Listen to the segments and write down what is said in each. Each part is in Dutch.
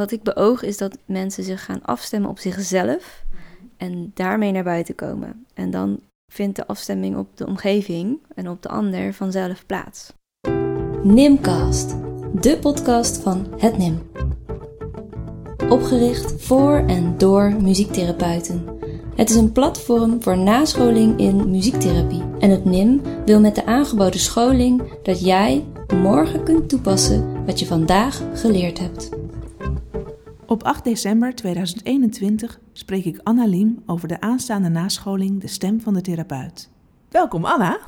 wat ik beoog is dat mensen zich gaan afstemmen op zichzelf en daarmee naar buiten komen. En dan vindt de afstemming op de omgeving en op de ander vanzelf plaats. Nimcast, de podcast van het NIM. Opgericht voor en door muziektherapeuten. Het is een platform voor nascholing in muziektherapie. En het NIM wil met de aangeboden scholing dat jij morgen kunt toepassen wat je vandaag geleerd hebt. Op 8 december 2021 spreek ik Anna Liem over de aanstaande nascholing De Stem van de Therapeut. Welkom Anna.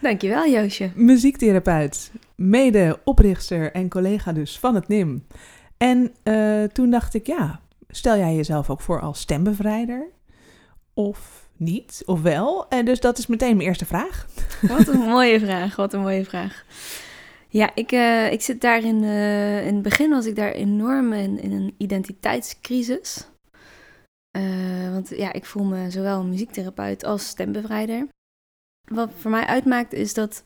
Dankjewel Joosje. Muziektherapeut, mede-oprichter en collega dus van het NIM. En uh, toen dacht ik, ja, stel jij jezelf ook voor als stembevrijder? Of niet, of wel? En dus dat is meteen mijn eerste vraag. Wat een mooie vraag, wat een mooie vraag. Ja, ik, uh, ik zit daar in, uh, in het begin was ik daar enorm in, een identiteitscrisis. Uh, want ja, ik voel me zowel muziektherapeut als stembevrijder. Wat voor mij uitmaakt is dat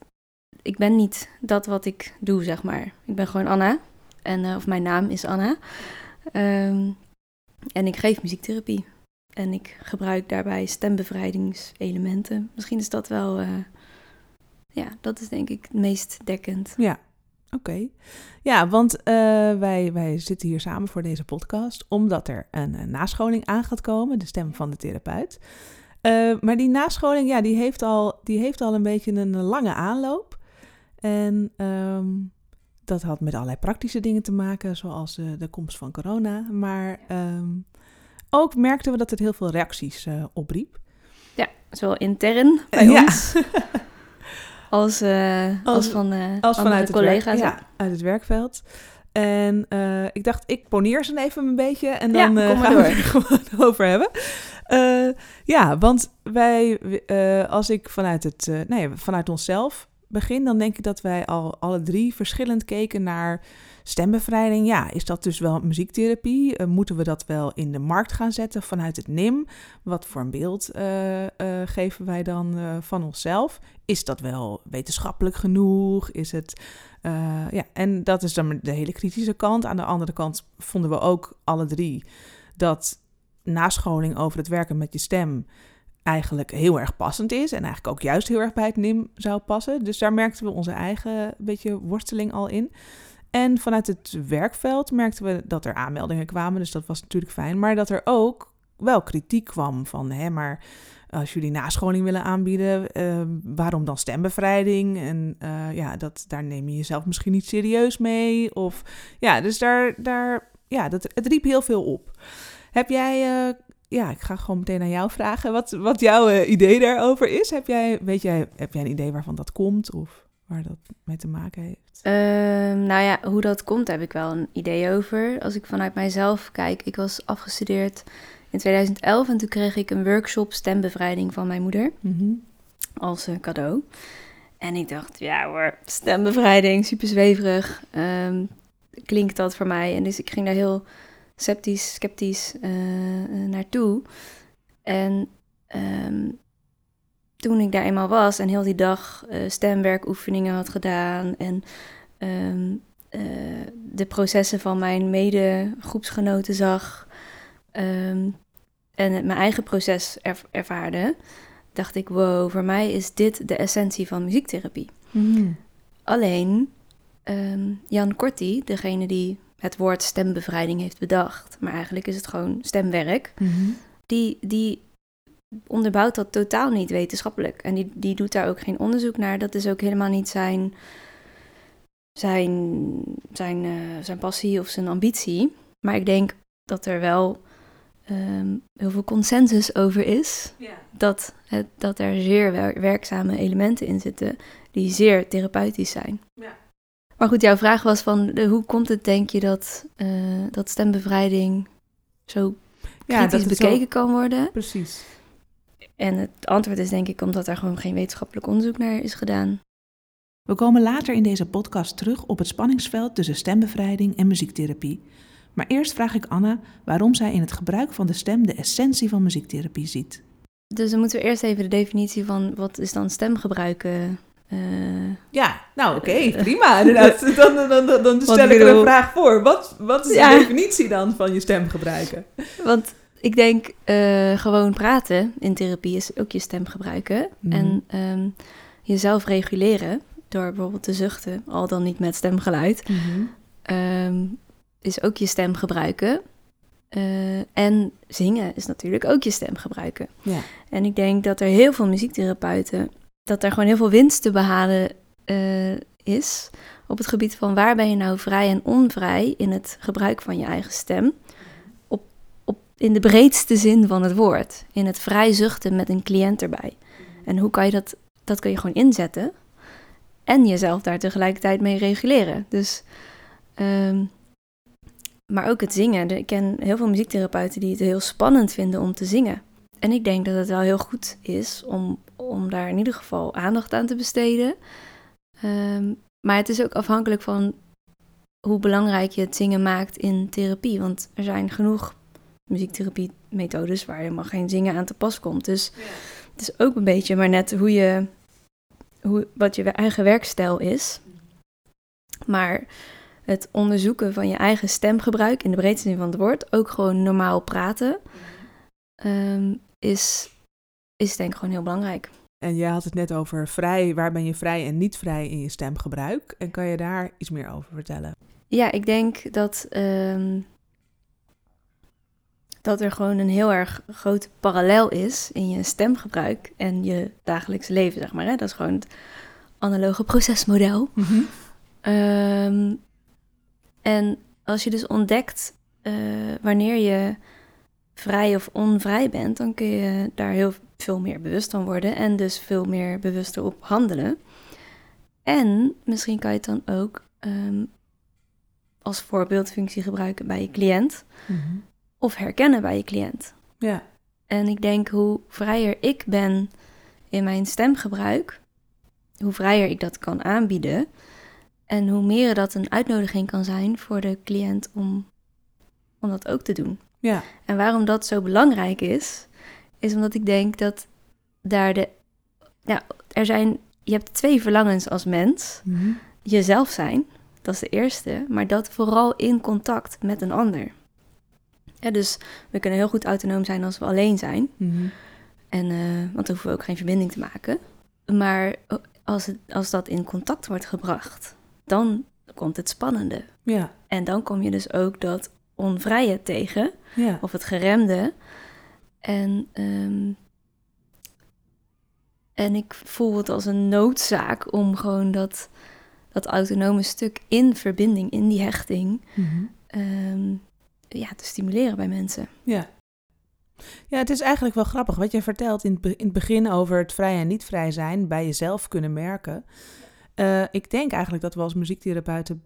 ik ben niet dat wat ik doe, zeg maar. Ik ben gewoon Anna. En, of mijn naam is Anna. Um, en ik geef muziektherapie. En ik gebruik daarbij stembevrijdingselementen. Misschien is dat wel ja, dat is denk ik het meest dekkend. Ja, oké. Ja, want uh, wij, wij zitten hier samen voor deze podcast omdat er een, een nascholing aan gaat komen, de stem van de therapeut. Uh, maar die nascholing, ja, die heeft al, die heeft al een beetje een lange aanloop. En um, dat had met allerlei praktische dingen te maken, zoals uh, de komst van corona. Maar um, ook merkten we dat het heel veel reacties opriep. Ja, zowel intern bij ja. ons. als, uh, als, als, van uh, als vanuit collega's. ja, uit het werkveld. En uh, ik dacht, ik poneer ze even een beetje en dan ja, gaan we het er gewoon over hebben. ja, want wij, als ik vanuit, het, nee, vanuit onszelf begin, dan denk ik dat wij al alle drie verschillend keken naar stembevrijding. Ja, is dat dus wel muziektherapie? Uh, moeten we dat wel in de markt gaan zetten vanuit het NIM? Wat voor een beeld uh, uh, geven wij dan van onszelf? Is dat wel wetenschappelijk genoeg? Is het. ja, en dat is dan de hele kritische kant. Aan de andere kant vonden we ook alle drie dat nascholing over het werken met je stem eigenlijk heel erg passend is. En eigenlijk ook juist heel erg bij het NIM zou passen. Dus daar merkten we onze eigen beetje worsteling al in. En vanuit het werkveld merkten we dat er aanmeldingen kwamen, dus dat was natuurlijk fijn. Maar dat er ook wel kritiek kwam van, hè, maar als jullie nascholing willen aanbieden, uh, waarom dan stembevrijding? En uh, ja, dat, daar neem je jezelf misschien niet serieus mee. Of ja, dus daar, daar ja, dat, het riep heel veel op. Heb jij, uh, ja, ik ga gewoon meteen aan jou vragen, wat, wat jouw idee daarover is? Heb jij, weet jij, heb jij een idee waarvan dat komt? Of? waar dat mee te maken heeft? Uh, nou ja, hoe dat komt, heb ik wel een idee over. Als ik vanuit mijzelf kijk, ik was afgestudeerd in 2011 en toen kreeg ik een workshop stembevrijding van mijn moeder mm-hmm. als uh, cadeau. En ik dacht, ja hoor, stembevrijding, super zweverig. Um, klinkt dat voor mij? En dus ik ging daar heel sceptisch, sceptisch uh, naartoe. En um, toen ik daar eenmaal was en heel die dag uh, stemwerkoefeningen had gedaan en um, uh, de processen van mijn mede-groepsgenoten zag um, en mijn eigen proces er ervaarde, dacht ik, wow, voor mij is dit de essentie van muziektherapie. Mm. Alleen Jan Korti, degene die het woord stembevrijding heeft bedacht, maar eigenlijk is het gewoon stemwerk, mm-hmm. die, die onderbouwt dat totaal niet wetenschappelijk. En die, die doet daar ook geen onderzoek naar. Dat is ook helemaal niet zijn, zijn, zijn, uh, zijn passie of zijn ambitie. Maar ik denk dat er wel um, heel veel consensus over is. Ja. Dat, het, dat er zeer wer werkzame elementen in zitten die zeer therapeutisch zijn. Ja. Maar goed, jouw vraag was van de, hoe komt het, denk je, dat, uh, dat stembevrijding zo kritisch ja, dat bekeken zo... kan worden? Precies. En het antwoord is denk ik omdat er gewoon geen wetenschappelijk onderzoek naar is gedaan. We komen later in deze podcast terug op het spanningsveld tussen stembevrijding en muziektherapie. Maar eerst vraag ik Anna waarom zij in het gebruik van de stem de essentie van muziektherapie ziet. Dus dan moeten we eerst even de definitie van wat is dan stemgebruik uh, ja, nou oké, prima. Inderdaad. Dan, dan, dan, dan stel ik er een vraag voor. Wat, wat is de definitie dan van je stem gebruiken? Want ik denk gewoon praten in therapie is ook je stem gebruiken. Mhm. En ehm, jezelf reguleren door bijvoorbeeld te zuchten, al dan niet met stemgeluid, mhm. ehm, is ook je stem gebruiken. Uh, en zingen is natuurlijk ook je stem gebruiken. Ja. En ik denk dat er heel veel muziektherapeuten, dat er gewoon heel veel winst te behalen uh, is op het gebied van waar ben je nou vrij en onvrij in het gebruik van je eigen stem. Op, op, in de breedste zin van het woord. In het vrij zuchten met een cliënt erbij. En hoe kan je dat, dat kun je gewoon inzetten en jezelf daar tegelijkertijd mee reguleren. Dus, um, maar ook het zingen. Ik ken heel veel muziektherapeuten die het heel spannend vinden om te zingen. En ik denk dat het wel heel goed is om, om daar in ieder geval aandacht aan te besteden. Um, maar het is ook afhankelijk van hoe belangrijk je het zingen maakt in therapie. Want er zijn genoeg muziektherapie-methodes waar helemaal geen zingen aan te pas komt. Dus het is ook een beetje maar net hoe je hoe, wat je eigen werkstijl is. Maar het onderzoeken van je eigen stemgebruik in de breedste zin van het woord, ook gewoon normaal praten, ehm, is, is denk ik gewoon heel belangrijk. En jij had het net over vrij, waar ben je vrij en niet vrij in je stemgebruik? En kan je daar iets meer over vertellen? Ja, ik denk dat ehm, dat er gewoon een heel erg groot parallel is in je stemgebruik en je dagelijks leven, zeg maar. Hè? Dat is gewoon het analoge procesmodel. Mhm. Ehm, en als je dus ontdekt uh, wanneer je vrij of onvrij bent, dan kun je daar heel veel meer bewust van worden en dus veel meer bewuster op handelen. En misschien kan je het dan ook um, als voorbeeldfunctie gebruiken bij je cliënt. Mm of herkennen bij je cliënt. Ja. En ik denk hoe vrijer ik ben in mijn stemgebruik, hoe vrijer ik dat kan aanbieden. En hoe meer dat een uitnodiging kan zijn voor de cliënt om, om dat ook te doen. Ja. En waarom dat zo belangrijk is, is omdat ik denk dat daar de. Ja, er zijn. Je hebt twee verlangens als mens. Mm Jezelf zijn, dat is de eerste, maar dat vooral in contact met een ander. Ja, dus we kunnen heel goed autonoom zijn als we alleen zijn. Mhm. En, uh, want dan hoeven we ook geen verbinding te maken. Maar als, het, als dat in contact wordt gebracht, dan komt het spannende. Ja. En dan kom je dus ook dat onvrije tegen, ja. of het geremde. En, um, en ik voel het als een noodzaak om gewoon dat, dat autonome stuk in verbinding, in die hechting, mm ja, te stimuleren bij mensen. Ja. Ja, het is eigenlijk wel grappig wat je vertelt in het, in het begin over het vrij en niet vrij zijn, bij jezelf kunnen merken. Uh, ik denk eigenlijk dat we als muziektherapeuten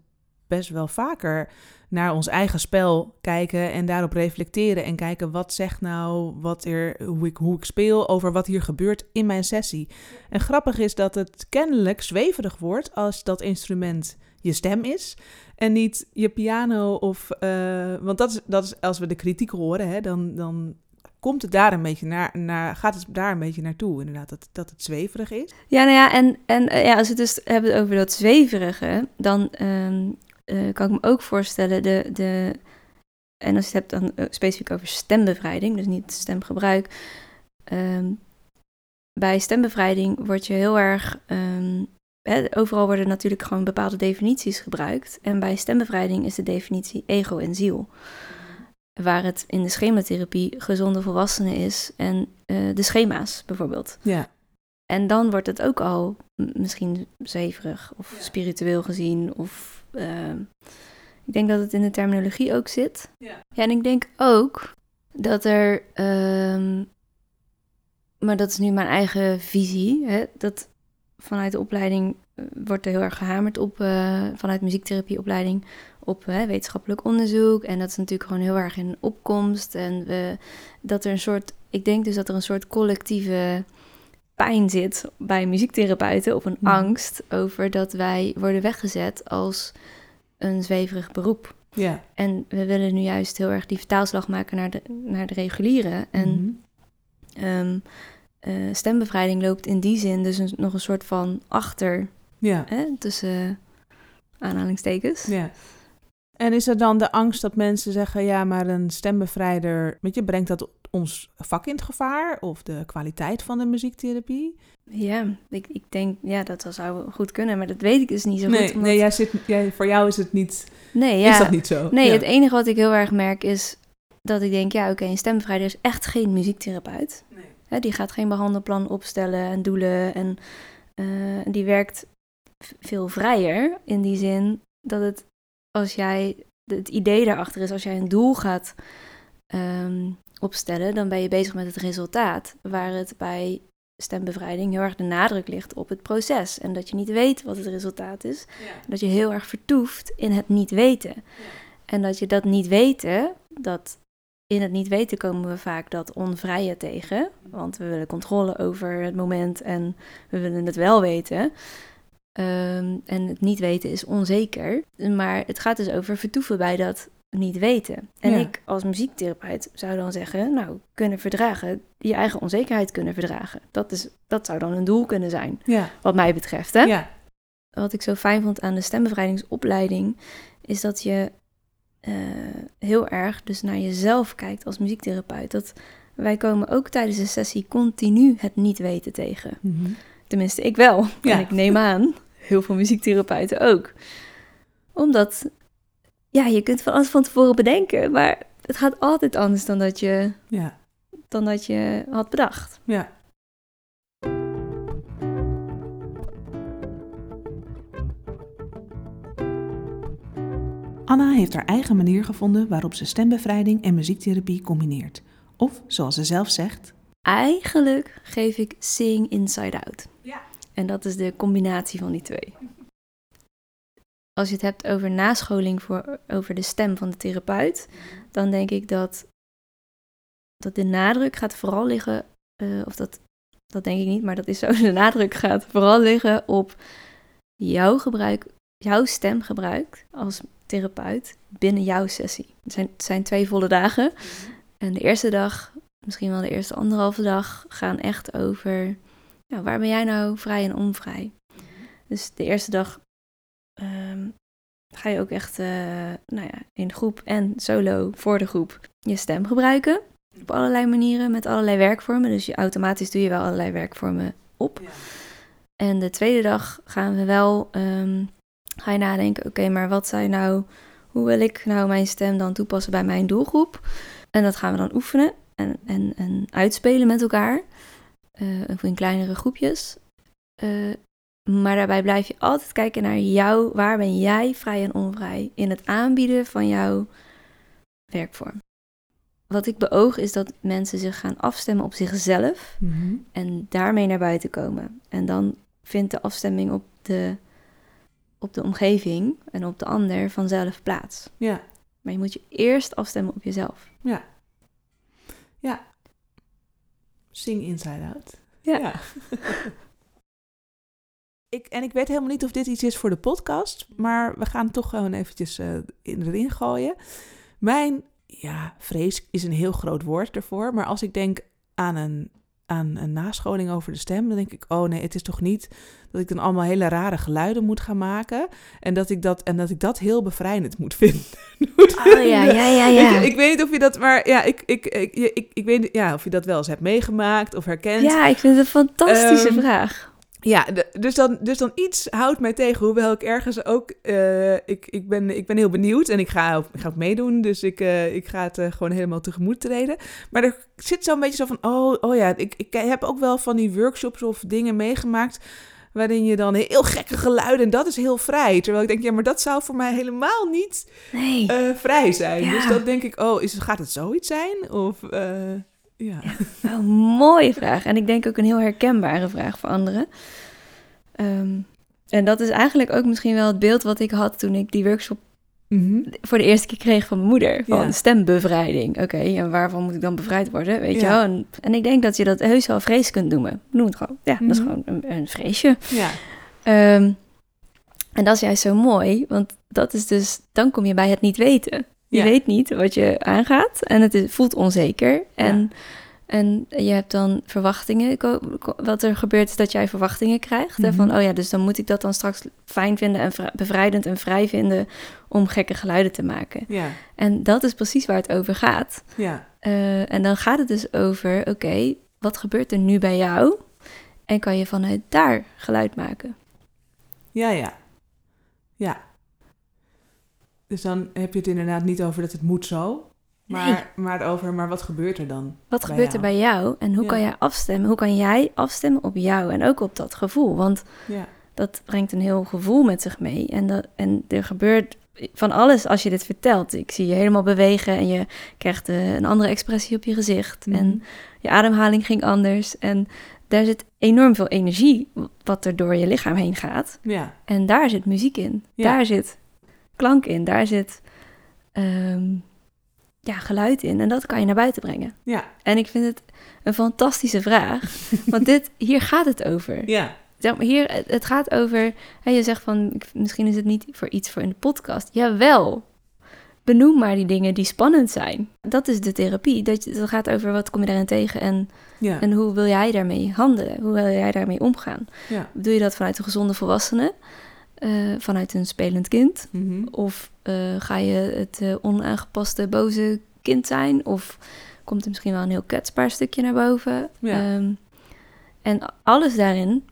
best wel vaker naar ons eigen spel kijken en daarop reflecteren en kijken wat zegt nou wat er, hoe ik, hoe ik speel, over wat hier gebeurt in mijn sessie. En grappig is dat het kennelijk zweverig wordt als dat instrument je stem is. En niet je piano of... Uh, want dat is, dat is, als we de kritiek horen, hè, dan, dan komt het daar een beetje naar, naar, gaat het daar een beetje naartoe, inderdaad, dat, dat het zweverig is. Ja, nou ja, en, en eh, ja, als we het dus hebben over dat zweverige, dan um, uh, kan ik me ook voorstellen, de, de, en als je het hebt dan specifiek over stembevrijding, dus niet stemgebruik, um, bij stembevrijding word je heel erg um, overal worden natuurlijk gewoon bepaalde definities gebruikt. En bij stembevrijding is de definitie ego en ziel. Waar het in de schematherapie gezonde volwassenen is en uh, de schema's bijvoorbeeld. Ja. En dan wordt het ook al misschien zeverig of spiritueel gezien. Of uh, ik denk dat het in de terminologie ook zit. Ja, ja en ik denk ook dat er. Um, maar dat is nu mijn eigen visie. Hè, dat vanuit de opleiding uh, wordt er heel erg gehamerd op, uh, vanuit muziektherapieopleiding, op uh, wetenschappelijk onderzoek. En dat is natuurlijk gewoon heel erg in opkomst. En we, dat er een soort, ik denk dus dat er een soort collectieve pijn zit bij muziektherapeuten, of een hmm. angst over dat wij worden weggezet als een zweverig beroep. Ja. En we willen nu juist heel erg die vertaalslag maken naar de, naar de reguliere. En mm stembevrijding loopt in die zin dus nog een soort van achter Ja. hè, tussen aanhalingstekens. ja. En is er dan de angst dat mensen zeggen, ja, maar een stembevrijder, weet je, brengt dat ons vak in het gevaar of de kwaliteit van de muziektherapie? Ja, ik, ik denk, ja, dat zou goed kunnen, maar dat weet ik dus niet zo nee, goed. omdat- nee jij zit, jij, voor jou is het niet, nee, ja. is dat niet zo? Nee, Ja. het enige wat ik heel erg merk is dat ik denk, ja, oké, een stembevrijder is echt geen muziektherapeut. Nee. Die gaat geen behandelplan opstellen en doelen en eh, die werkt veel vrijer in die zin dat het, als jij, het idee daarachter is, als jij een doel gaat ehm, opstellen, dan ben je bezig met het resultaat, waar het bij stembevrijding heel erg de nadruk ligt op het proces en dat je niet weet wat het resultaat is, dat je heel erg vertoeft in het niet weten. En dat je dat niet weten, dat in het niet weten komen we vaak dat onvrije tegen. Want we willen controle over het moment en we willen het wel weten. Ehm, en het niet weten is onzeker. Maar het gaat dus over vertoeven bij dat niet weten. En Ja. ik als muziektherapeut zou dan zeggen, nou, kunnen verdragen, je eigen onzekerheid kunnen verdragen. Dat, is, dat zou dan een doel kunnen zijn, Ja, wat mij betreft. Hè? ja, wat ik zo fijn vond aan de stembevrijdingsopleiding, is dat je eh, heel erg dus naar jezelf kijkt als muziektherapeut. Dat wij komen ook tijdens de sessie continu het niet weten tegen. Mhm. Tenminste, ik wel. En ik neem aan, heel veel muziektherapeuten ook. Omdat, ja, je kunt van alles van tevoren bedenken, maar het gaat altijd anders dan dat je, ja, dan dat je had bedacht. ja. Anna heeft haar eigen manier gevonden waarop ze stembevrijding en muziektherapie combineert. Of, zoals ze zelf zegt, Eigenlijk geef ik Sing Inside Out. Ja. En dat is de combinatie van die twee. Als je het hebt over nascholing voor, over de stem van de therapeut, dan denk ik dat, dat de nadruk gaat vooral liggen, eh, of dat, dat denk ik niet, maar dat is zo, de nadruk gaat vooral liggen op jouw gebruik, jouw stemgebruik als therapeut binnen jouw sessie. Het zijn, het zijn twee volle dagen. En de eerste dag, misschien wel de eerste anderhalve dag, gaan echt over nou, waar ben jij nou vrij en onvrij. Dus de eerste dag ehm, ga je ook echt eh, nou ja, in groep en solo voor de groep je stem gebruiken. Op allerlei manieren, met allerlei werkvormen. Dus je, automatisch doe je wel allerlei werkvormen op. En de tweede dag gaan we wel, ehm, ga je nadenken, oké, maar wat zijn nou, hoe wil ik nou mijn stem dan toepassen bij mijn doelgroep? En dat gaan we dan oefenen en, en, en uitspelen met elkaar, of in kleinere groepjes. Eh, maar daarbij blijf je altijd kijken naar jou, waar ben jij vrij en onvrij in het aanbieden van jouw werkvorm. Wat ik beoog is dat mensen zich gaan afstemmen op zichzelf Mhm. en daarmee naar buiten komen. En dan vindt de afstemming op de, op de omgeving en op de ander vanzelf plaats. Ja, Maar je moet je eerst afstemmen op jezelf. ja. Ja. Sing inside out. Ja. ik, en ik weet helemaal niet of dit iets is voor de podcast, maar we gaan het toch gewoon eventjes in, erin gooien. Mijn, ja, vrees is een heel groot woord ervoor, maar als ik denk aan een, aan een nascholing over de stem, dan denk ik, oh nee, het is toch niet dat ik dan allemaal hele rare geluiden moet gaan maken en dat ik dat, en dat, ik dat heel bevrijdend moet vinden. Oh ja, ja, ja, ja. Ik, ik weet niet of je dat, maar ja, ik, ik, ik, ik, ik weet niet ja, of je dat wel eens hebt meegemaakt of herkent. Ja, ik vind het een fantastische Ehm, vraag. Ja, dus, dan, dus dan iets houdt mij tegen, hoewel ik ergens ook... eh, ik, ik, ben, ik ben heel benieuwd en ik ga ik ga ook meedoen, dus ik, eh, ik ga het eh, gewoon helemaal tegemoet treden. Maar er zit zo'n beetje zo van, oh, oh ja, ik, ik heb ook wel van die workshops of dingen meegemaakt... waarin je dan heel gekke geluiden, en dat is heel vrij. Terwijl ik denk, ja, maar dat zou voor mij helemaal niet Nee. vrij zijn. Ja. Dus dan denk ik, oh, is, gaat het zoiets zijn? Of, ja. Een mooie vraag. En ik denk ook een heel herkenbare vraag voor anderen. Ehm, en dat is eigenlijk ook misschien wel het beeld wat ik had toen ik die workshop Mhm. voor de eerste keer kreeg van mijn moeder. Van Ja. stembevrijding. Oké, en waarvan moet ik dan bevrijd worden? Weet je wel? En, en ik denk dat je dat heus wel vrees kunt noemen. Noem het gewoon. Ja, dat is Mhm. gewoon een, een vreesje. Ja. Ehm, en dat is juist zo mooi, want dat is dus, dan kom je bij het niet weten. Je Ja. weet niet wat je aangaat en het is, voelt onzeker. En En je hebt dan verwachtingen. Wat er gebeurt is dat jij verwachtingen krijgt. Mm Van, oh ja, dus dan moet ik dat dan straks fijn vinden en bevrijdend en vrij vinden om gekke geluiden te maken. Ja. En dat is precies waar het over gaat. Ja. Uh, en dan gaat het dus over, oké, wat gebeurt er nu bij jou? En kan je vanuit daar geluid maken. Ja, ja. Ja. Dus dan heb je het inderdaad niet over dat het moet zo. Maar, maar over, maar wat gebeurt er dan? Wat gebeurt er bij jou? En hoe kan jij afstemmen? Hoe kan jij afstemmen op jou en ook op dat gevoel? Want ja. dat brengt een heel gevoel met zich mee. En, dat, en er gebeurt van alles als je dit vertelt. Ik zie je helemaal bewegen en je krijgt uh, een andere expressie op je gezicht. En mhm. je ademhaling ging anders. En daar zit enorm veel energie wat er door je lichaam heen gaat. Ja. En daar zit muziek in. Daar zit klank in. Daar zit ehm, ja, geluid in. En dat kan je naar buiten brengen. Ja. En ik vind het een fantastische vraag. want dit, hier gaat het over. Ja. Zeg maar, hier, het gaat over... Hè, je zegt van, misschien is het niet voor iets voor in de podcast. Jawel, benoem maar die dingen die spannend zijn. Dat is de therapie. Dat, dat gaat over wat kom je daarin tegen en, ja. en hoe wil jij daarmee handelen? Hoe wil jij daarmee omgaan? Ja. Doe je dat vanuit een gezonde volwassene? Uh, vanuit een spelend kind? Mhm. Of uh, ga je het uh, onaangepaste boze kind zijn? Of komt er misschien wel een heel kwetsbaar stukje naar boven? Ja. Um, en alles daarin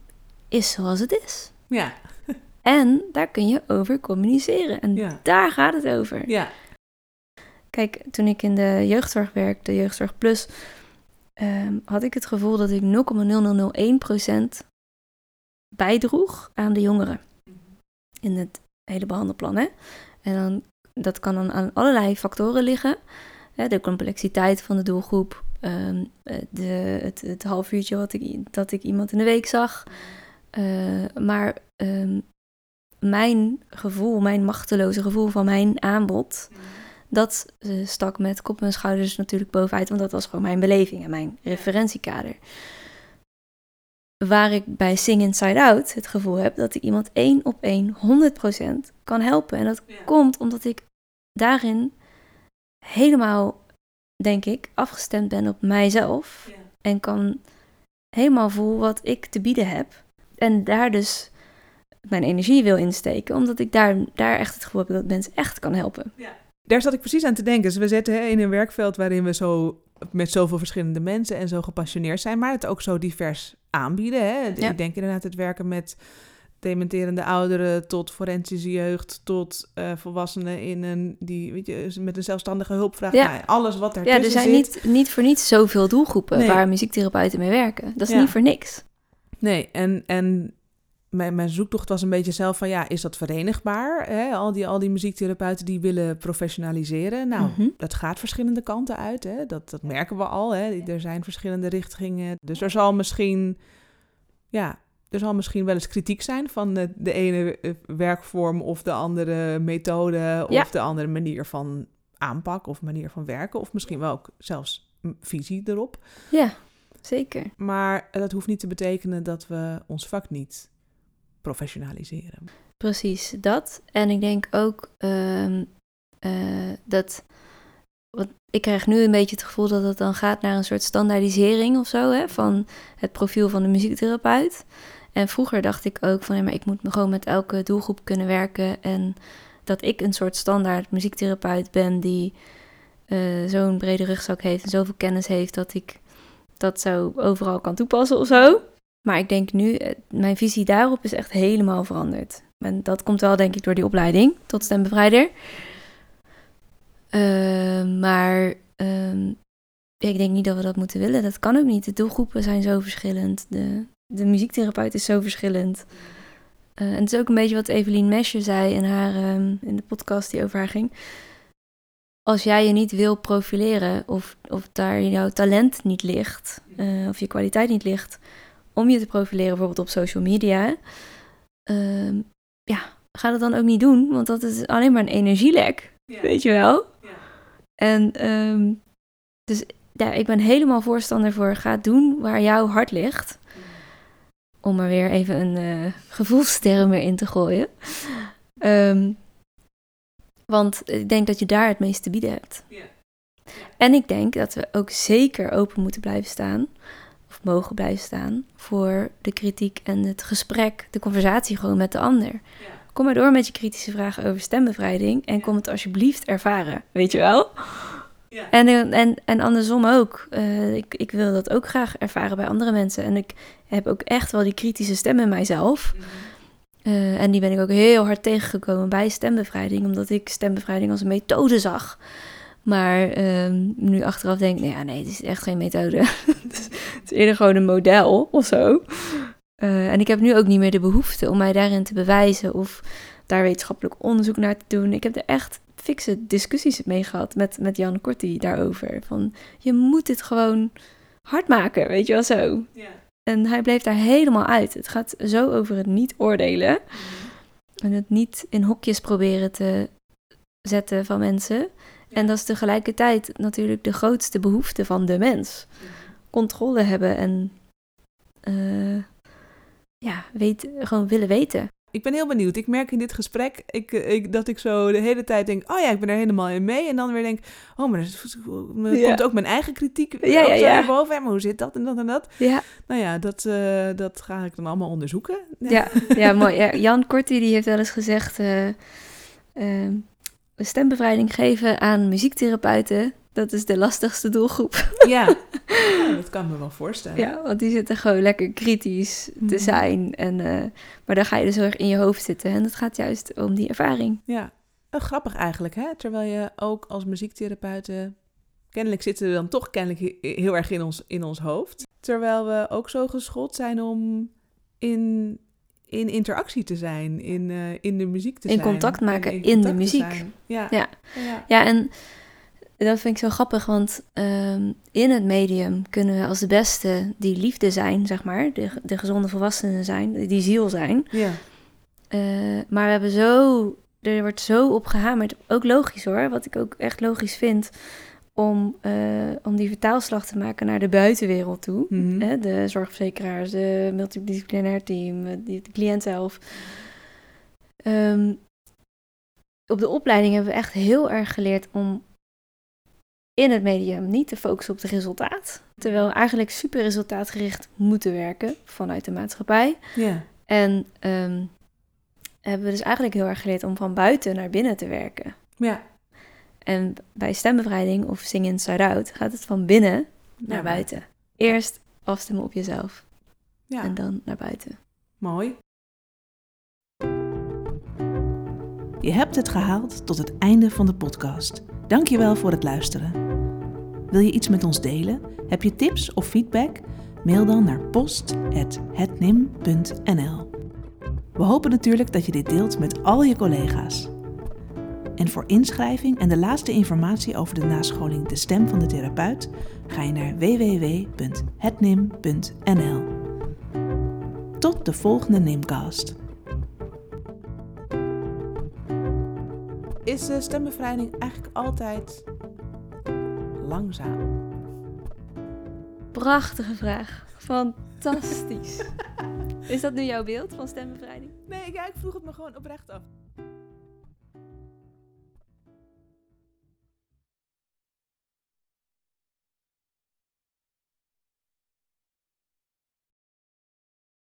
is zoals het is. Ja. En daar kun je over communiceren. En ja. daar gaat het over. Ja. Kijk, toen ik in de jeugdzorg werkte, de jeugdzorg plus, um, had ik het gevoel dat ik 0,0001% bijdroeg aan de jongeren. In het hele behandelplan. Hè? En dan, dat kan dan aan allerlei factoren liggen. Hè? De complexiteit van de doelgroep, um, de, het, het half uurtje wat ik, dat ik iemand in de week zag. Uh, maar um, mijn gevoel, mijn machteloze gevoel van mijn aanbod, dat uh, stak met kop en schouders natuurlijk bovenuit, want dat was gewoon mijn beleving en mijn referentiekader. Waar ik bij Sing Inside Out het gevoel heb dat ik iemand één op één 100% kan helpen. En dat komt omdat ik daarin helemaal, denk ik, afgestemd ben op mijzelf. En kan helemaal voelen wat ik te bieden heb. En daar dus mijn energie wil insteken, omdat ik daar, daar echt het gevoel heb dat mensen echt kan helpen. Ja. Daar zat ik precies aan te denken. Dus we zitten hè, in een werkveld waarin we zo met zoveel verschillende mensen en zo gepassioneerd zijn, maar het ook zo divers aanbieden. Hè? Ja. Ik denk inderdaad het werken met dementerende ouderen tot forensische jeugd tot uh, volwassenen in een die weet je met een zelfstandige hulpvraag. Ja. Nou, alles wat er Ja, er zijn zit. niet, niet voor niets zoveel doelgroepen nee. waar muziektherapeuten mee werken. Dat is ja. niet voor niks. Nee, en, en mijn, mijn zoektocht was een beetje zelf van ja, is dat verenigbaar? Hè? Al, die, al die muziektherapeuten die willen professionaliseren. Nou, Mhm. dat gaat verschillende kanten uit. Hè? Dat, dat merken we al. Hè? Er zijn verschillende richtingen. Dus er zal misschien, ja, er zal misschien wel eens kritiek zijn van de, de ene eh, werkvorm of de andere methode of Ja. de andere manier van aanpak of manier van werken. Of misschien wel ook zelfs visie erop. Ja, zeker. Maar dat hoeft niet te betekenen dat we ons vak niet professionaliseren. Precies, dat. En ik denk ook ehm, eh, dat. Want ik krijg nu een beetje het gevoel dat het dan gaat naar een soort standaardisering of zo, hè, van het profiel van de muziektherapeut. En vroeger dacht ik ook van, ja, maar ik moet gewoon met elke doelgroep kunnen werken. En dat ik een soort standaard muziektherapeut ben die eh, zo'n brede rugzak heeft en zoveel kennis heeft dat ik dat zo overal kan toepassen of zo. Maar ik denk nu, eh, mijn visie daarop is echt helemaal veranderd. En dat komt wel, denk ik, door die opleiding tot stembevrijder. Uh, maar uh, ik denk niet dat we dat moeten willen. Dat kan ook niet. De doelgroepen zijn zo verschillend. De, de muziektherapeut is zo verschillend. Uh, en het is ook een beetje wat Evelien Mesje zei in, haar, um, in de podcast die over haar ging. Als jij je niet wil profileren of, of daar jouw talent niet ligt, uh, of je kwaliteit niet ligt, om je te profileren bijvoorbeeld op social media, uh, ja, ga dat dan ook niet doen, want dat is alleen maar een energielek, ja. weet je wel. Ja. En um, dus ja, ik ben helemaal voorstander voor ga doen waar jouw hart ligt. Om er weer even een uh, gevoelsterm weer in te gooien. Um, want ik denk dat je daar het meest te bieden hebt. Ja. En ik denk dat we ook zeker open moeten blijven staan, mogen blijven staan, voor de kritiek en het gesprek, de conversatie gewoon met de ander. Kom maar door met je kritische vragen over stembevrijding en kom het alsjeblieft ervaren, weet je wel? Ja. En, en, en andersom ook. Uh, ik, ik wil dat ook graag ervaren bij andere mensen. En ik heb ook echt wel die kritische stem in mijzelf. Mhm. Uh, en die ben ik ook heel hard tegengekomen bij stembevrijding, omdat ik stembevrijding als een methode zag. Maar uh, nu achteraf denk ik, nou ja, nee, het is echt geen methode. het is eerder gewoon een model of zo. Uh, en ik heb nu ook niet meer de behoefte om mij daarin te bewijzen of daar wetenschappelijk onderzoek naar te doen. Ik heb er echt fikse discussies mee gehad met, met Jan Korti daarover. Van je moet het gewoon hard maken, weet je wel zo. Ja. En hij bleef daar helemaal uit. Het gaat zo over het niet oordelen. En het niet in hokjes proberen te zetten van mensen. En dat is tegelijkertijd natuurlijk de grootste behoefte van de mens. Controle hebben en uh, ja, weet, gewoon willen weten. Ik ben heel benieuwd. Ik merk in dit gesprek ik, ik, dat ik zo de hele tijd denk... oh ja, ik ben er helemaal in mee. En dan weer denk... oh, maar er komt ook mijn eigen kritiek ja, ja, ja. boven. Maar hoe zit dat en dat en dat? Ja. Nou ja, dat, uh, dat ga ik dan allemaal onderzoeken. Ja, ja mooi. Jan Korti die heeft wel eens gezegd... Uh, stembevrijding geven aan muziektherapeuten... Dat is de lastigste doelgroep. Ja, dat kan me wel voorstellen. Ja, want die zitten gewoon lekker kritisch te mhm. zijn. En, uh, maar dan ga je dus heel erg in je hoofd zitten. En het gaat juist om die ervaring. Ja, uh, grappig eigenlijk, hè? Terwijl je ook als muziektherapeuten... Kennelijk zitten we dan toch kennelijk heel erg in ons, in ons hoofd. Terwijl we ook zo geschoold zijn om in, in interactie te zijn, in, uh, in de muziek te in zijn. Contact maken in, in de muziek. Ja. Ja. ja. ja, en dat vind ik zo grappig, want ehm, in het medium kunnen we als de beste die liefde zijn, zeg maar, de, de gezonde volwassenen zijn, die ziel zijn. Ja. Uh, maar we hebben zo, er wordt zo op gehamerd, ook logisch hoor, wat ik ook echt logisch vind, om, uh, om die vertaalslag te maken naar de buitenwereld toe. Mm -hmm. de zorgverzekeraars, de multidisciplinair team, de, de cliënt zelf. Um, op de opleiding hebben we echt heel erg geleerd om in het medium niet te focussen op het resultaat. Terwijl we eigenlijk super resultaatgericht moeten werken vanuit de maatschappij. Ja. En um, hebben we dus eigenlijk heel erg geleerd om van buiten naar binnen te werken. Ja. En bij stembevrijding of Sing Inside Out gaat het van binnen naar buiten. Eerst afstemmen op jezelf. Ja. En dan naar buiten. Mooi. Je hebt het gehaald tot het einde van de podcast. Dankjewel voor het luisteren. Wil je iets met ons delen? Heb je tips of feedback? Mail dan naar post.hetnim.nl. We hopen natuurlijk dat je dit deelt met al je collega's. En voor inschrijving en de laatste informatie over de nascholing De Stem van de Therapeut ga je naar www.hetnim.nl. Tot de volgende Nimcast. Is de stembevrijding eigenlijk altijd langzaam? Prachtige vraag. Fantastisch. Is dat nu jouw beeld van stembevrijding? Nee, ik, ik vroeg het me gewoon oprecht af.